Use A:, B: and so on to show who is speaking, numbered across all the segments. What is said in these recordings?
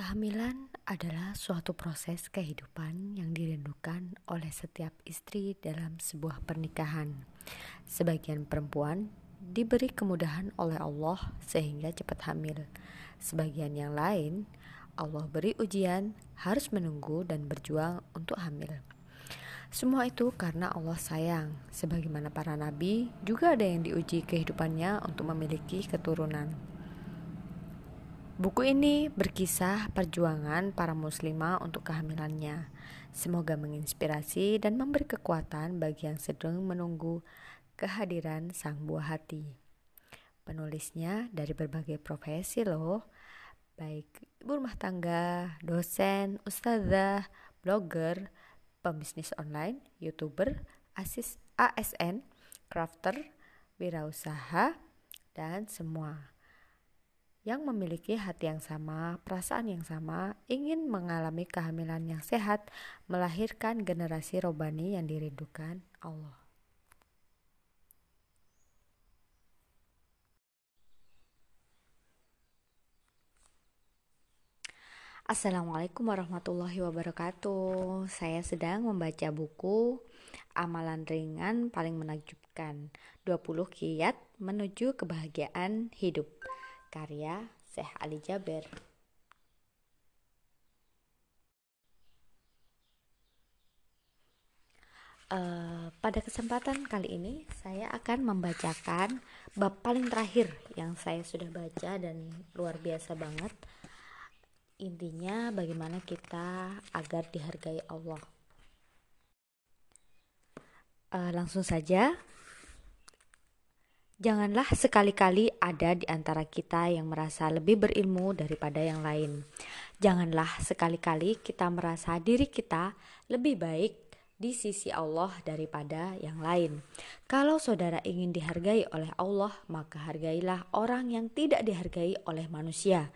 A: Kehamilan adalah suatu proses kehidupan yang dirindukan oleh setiap istri dalam sebuah pernikahan. Sebagian perempuan diberi kemudahan oleh Allah sehingga cepat hamil. Sebagian yang lain, Allah beri ujian, harus menunggu dan berjuang untuk hamil. Semua itu karena Allah sayang, sebagaimana para nabi juga ada yang diuji kehidupannya untuk memiliki keturunan. Buku ini berkisah perjuangan para muslimah untuk kehamilannya. Semoga menginspirasi dan memberi kekuatan bagi yang sedang menunggu kehadiran sang buah hati. Penulisnya dari berbagai profesi loh, baik ibu rumah tangga, dosen, ustazah, blogger, pembisnis online, youtuber, asis, ASN, crafter, wirausaha, dan semua yang memiliki hati yang sama, perasaan yang sama, ingin mengalami kehamilan yang sehat, melahirkan generasi robani yang dirindukan Allah. Assalamualaikum warahmatullahi wabarakatuh. Saya sedang membaca buku Amalan Ringan Paling Menakjubkan 20 Kiat Menuju Kebahagiaan Hidup karya Syekh Ali Jaber. Uh, pada kesempatan kali ini saya akan membacakan bab paling terakhir yang saya sudah baca dan luar biasa banget. Intinya bagaimana kita agar dihargai Allah. Uh, langsung saja Janganlah sekali-kali ada di antara kita yang merasa lebih berilmu daripada yang lain. Janganlah sekali-kali kita merasa diri kita lebih baik di sisi Allah daripada yang lain. Kalau saudara ingin dihargai oleh Allah, maka hargailah orang yang tidak dihargai oleh manusia.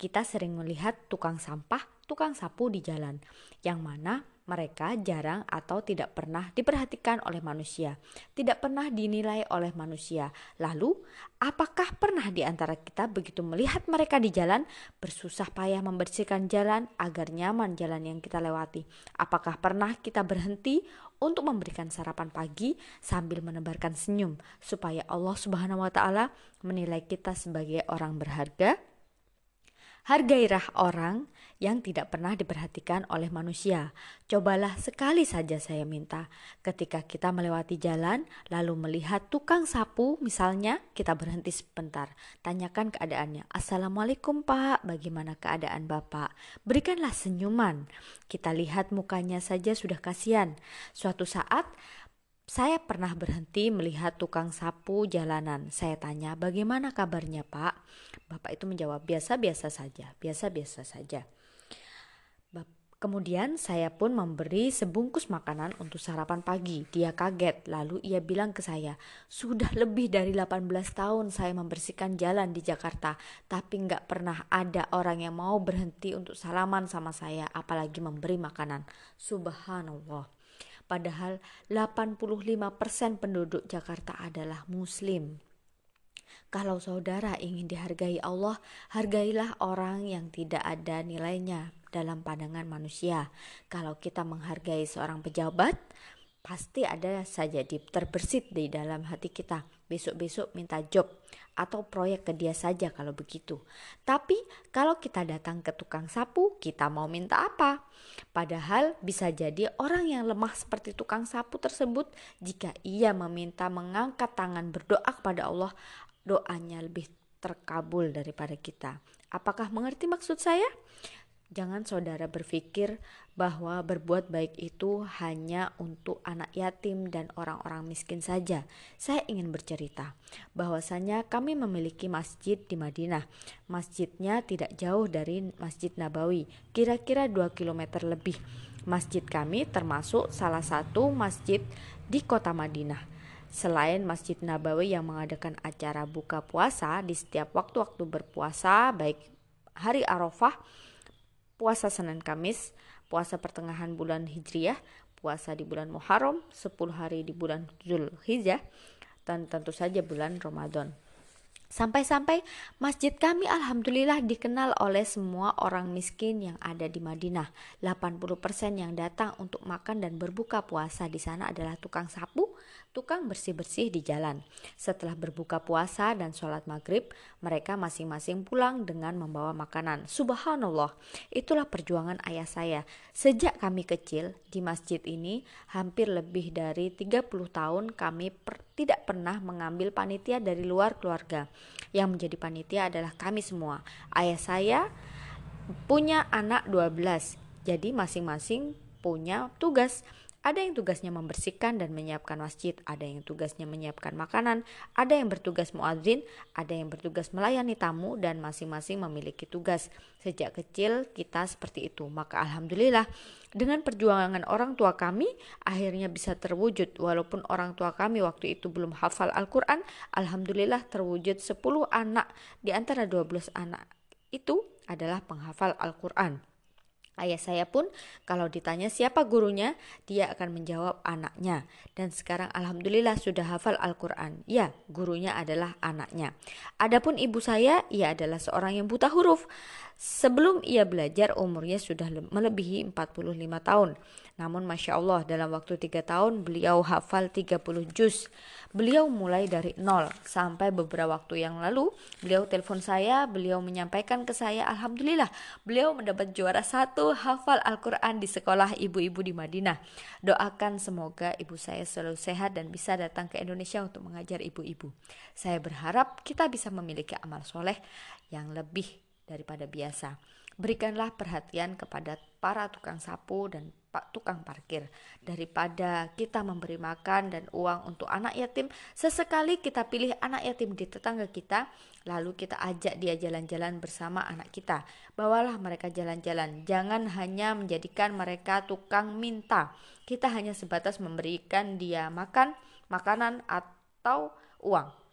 A: Kita sering melihat tukang sampah, tukang sapu di jalan, yang mana mereka jarang atau tidak pernah diperhatikan oleh manusia, tidak pernah dinilai oleh manusia. Lalu, apakah pernah di antara kita begitu melihat mereka di jalan bersusah payah membersihkan jalan agar nyaman jalan yang kita lewati? Apakah pernah kita berhenti untuk memberikan sarapan pagi sambil menebarkan senyum supaya Allah Subhanahu wa taala menilai kita sebagai orang berharga? Hargailah orang yang tidak pernah diperhatikan oleh manusia. Cobalah sekali saja saya minta, ketika kita melewati jalan lalu melihat tukang sapu misalnya, kita berhenti sebentar, tanyakan keadaannya. Assalamualaikum Pak, bagaimana keadaan Bapak? Berikanlah senyuman. Kita lihat mukanya saja sudah kasihan. Suatu saat saya pernah berhenti melihat tukang sapu jalanan. Saya tanya, "Bagaimana kabarnya, Pak?" Bapak itu menjawab, "Biasa-biasa saja, biasa-biasa saja." Kemudian saya pun memberi sebungkus makanan untuk sarapan pagi. Dia kaget, lalu ia bilang ke saya, "Sudah lebih dari 18 tahun saya membersihkan jalan di Jakarta, tapi nggak pernah ada orang yang mau berhenti untuk salaman sama saya, apalagi memberi makanan." Subhanallah. Padahal 85% penduduk Jakarta adalah muslim. Kalau saudara ingin dihargai Allah, hargailah orang yang tidak ada nilainya dalam pandangan manusia. Kalau kita menghargai seorang pejabat, pasti ada saja di terbersit di dalam hati kita. Besok-besok minta job atau proyek ke dia saja kalau begitu. Tapi kalau kita datang ke tukang sapu, kita mau minta apa? Padahal bisa jadi orang yang lemah seperti tukang sapu tersebut jika ia meminta mengangkat tangan berdoa kepada Allah, doanya lebih terkabul daripada kita. Apakah mengerti maksud saya? Jangan saudara berpikir bahwa berbuat baik itu hanya untuk anak yatim dan orang-orang miskin saja. Saya ingin bercerita bahwasanya kami memiliki masjid di Madinah. Masjidnya tidak jauh dari Masjid Nabawi, kira-kira 2 km lebih. Masjid kami termasuk salah satu masjid di kota Madinah. Selain Masjid Nabawi yang mengadakan acara buka puasa di setiap waktu-waktu berpuasa, baik hari Arafah, puasa Senin Kamis, puasa pertengahan bulan Hijriah, puasa di bulan Muharram, 10 hari di bulan Zulhijjah, dan tentu saja bulan Ramadan. Sampai-sampai masjid kami alhamdulillah dikenal oleh semua orang miskin yang ada di Madinah. 80% yang datang untuk makan dan berbuka puasa di sana adalah tukang sapu, tukang bersih-bersih di jalan. Setelah berbuka puasa dan sholat maghrib, mereka masing-masing pulang dengan membawa makanan. Subhanallah, itulah perjuangan ayah saya. Sejak kami kecil di masjid ini, hampir lebih dari 30 tahun kami per tidak pernah mengambil panitia dari luar keluarga. Yang menjadi panitia adalah kami semua. Ayah saya punya anak 12. Jadi masing-masing punya tugas. Ada yang tugasnya membersihkan dan menyiapkan masjid, ada yang tugasnya menyiapkan makanan, ada yang bertugas muadzin, ada yang bertugas melayani tamu dan masing-masing memiliki tugas. Sejak kecil kita seperti itu. Maka alhamdulillah dengan perjuangan orang tua kami akhirnya bisa terwujud walaupun orang tua kami waktu itu belum hafal Al-Qur'an, alhamdulillah terwujud 10 anak di antara 12 anak itu adalah penghafal Al-Qur'an. Ayah saya pun kalau ditanya siapa gurunya, dia akan menjawab anaknya. Dan sekarang alhamdulillah sudah hafal Al-Qur'an. Ya, gurunya adalah anaknya. Adapun ibu saya, ia adalah seorang yang buta huruf. Sebelum ia belajar umurnya sudah melebihi 45 tahun. Namun Masya Allah dalam waktu 3 tahun beliau hafal 30 juz. Beliau mulai dari nol sampai beberapa waktu yang lalu beliau telepon saya, beliau menyampaikan ke saya Alhamdulillah beliau mendapat juara satu hafal Al-Quran di sekolah ibu-ibu di Madinah. Doakan semoga ibu saya selalu sehat dan bisa datang ke Indonesia untuk mengajar ibu-ibu. Saya berharap kita bisa memiliki amal soleh yang lebih daripada biasa. Berikanlah perhatian kepada para tukang sapu dan tukang parkir. Daripada kita memberi makan dan uang untuk anak yatim, sesekali kita pilih anak yatim di tetangga kita, lalu kita ajak dia jalan-jalan bersama anak kita. Bawalah mereka jalan-jalan, jangan hanya menjadikan mereka tukang minta. Kita hanya sebatas memberikan dia makan, makanan, atau uang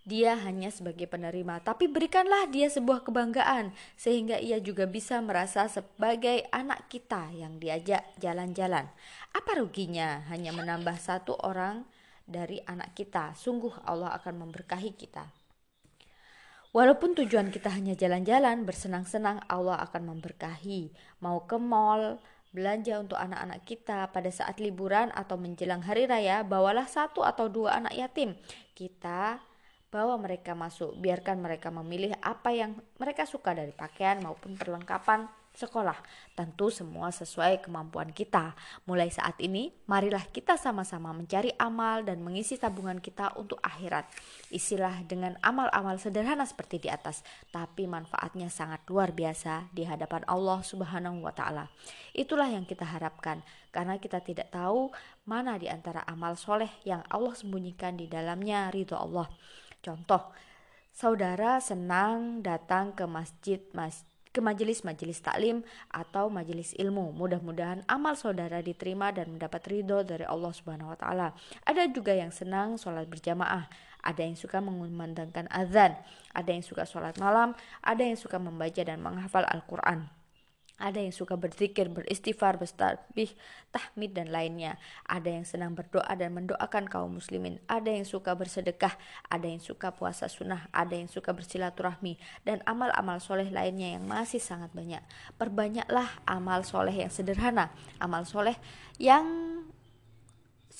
A: dia hanya sebagai penerima, tapi berikanlah dia sebuah kebanggaan sehingga ia juga bisa merasa sebagai anak kita yang diajak jalan-jalan. Apa ruginya hanya menambah satu orang dari anak kita? Sungguh Allah akan memberkahi kita. Walaupun tujuan kita hanya jalan-jalan, bersenang-senang, Allah akan memberkahi. Mau ke mall, belanja untuk anak-anak kita pada saat liburan atau menjelang hari raya, bawalah satu atau dua anak yatim. Kita bawa mereka masuk, biarkan mereka memilih apa yang mereka suka dari pakaian maupun perlengkapan sekolah. Tentu semua sesuai kemampuan kita. Mulai saat ini, marilah kita sama-sama mencari amal dan mengisi tabungan kita untuk akhirat. Isilah dengan amal-amal sederhana seperti di atas, tapi manfaatnya sangat luar biasa di hadapan Allah Subhanahu wa taala. Itulah yang kita harapkan karena kita tidak tahu mana di antara amal soleh yang Allah sembunyikan di dalamnya ridho Allah. Contoh, saudara senang datang ke masjid mas ke majelis-majelis taklim atau majelis ilmu. Mudah-mudahan amal saudara diterima dan mendapat ridho dari Allah Subhanahu wa taala. Ada juga yang senang sholat berjamaah, ada yang suka mengumandangkan azan, ada yang suka sholat malam, ada yang suka membaca dan menghafal Al-Qur'an. Ada yang suka berzikir, beristighfar, bertasbih, tahmid dan lainnya. Ada yang senang berdoa dan mendoakan kaum muslimin. Ada yang suka bersedekah, ada yang suka puasa sunnah, ada yang suka bersilaturahmi dan amal-amal soleh lainnya yang masih sangat banyak. Perbanyaklah amal soleh yang sederhana, amal soleh yang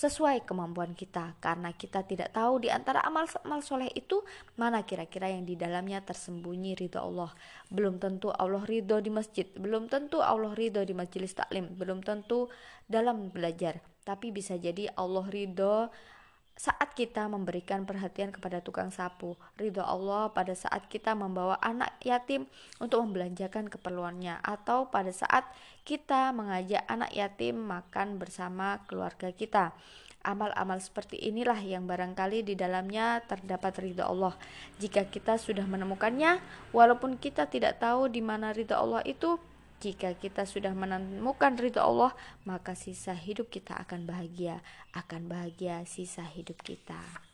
A: sesuai kemampuan kita. Karena kita tidak tahu di antara amal-amal soleh itu mana kira-kira yang di dalamnya tersembunyi ridho Allah. Belum tentu Allah ridho di masjid belum tentu Allah ridho di majelis taklim belum tentu dalam belajar. Tapi bisa jadi Allah ridho saat kita memberikan perhatian kepada tukang sapu, ridho Allah pada saat kita membawa anak yatim untuk membelanjakan keperluannya, atau pada saat kita mengajak anak yatim makan bersama keluarga kita. Amal-amal seperti inilah yang barangkali di dalamnya terdapat ridho Allah. Jika kita sudah menemukannya, walaupun kita tidak tahu di mana ridho Allah itu, jika kita sudah menemukan ridho Allah, maka sisa hidup kita akan bahagia, akan bahagia sisa hidup kita.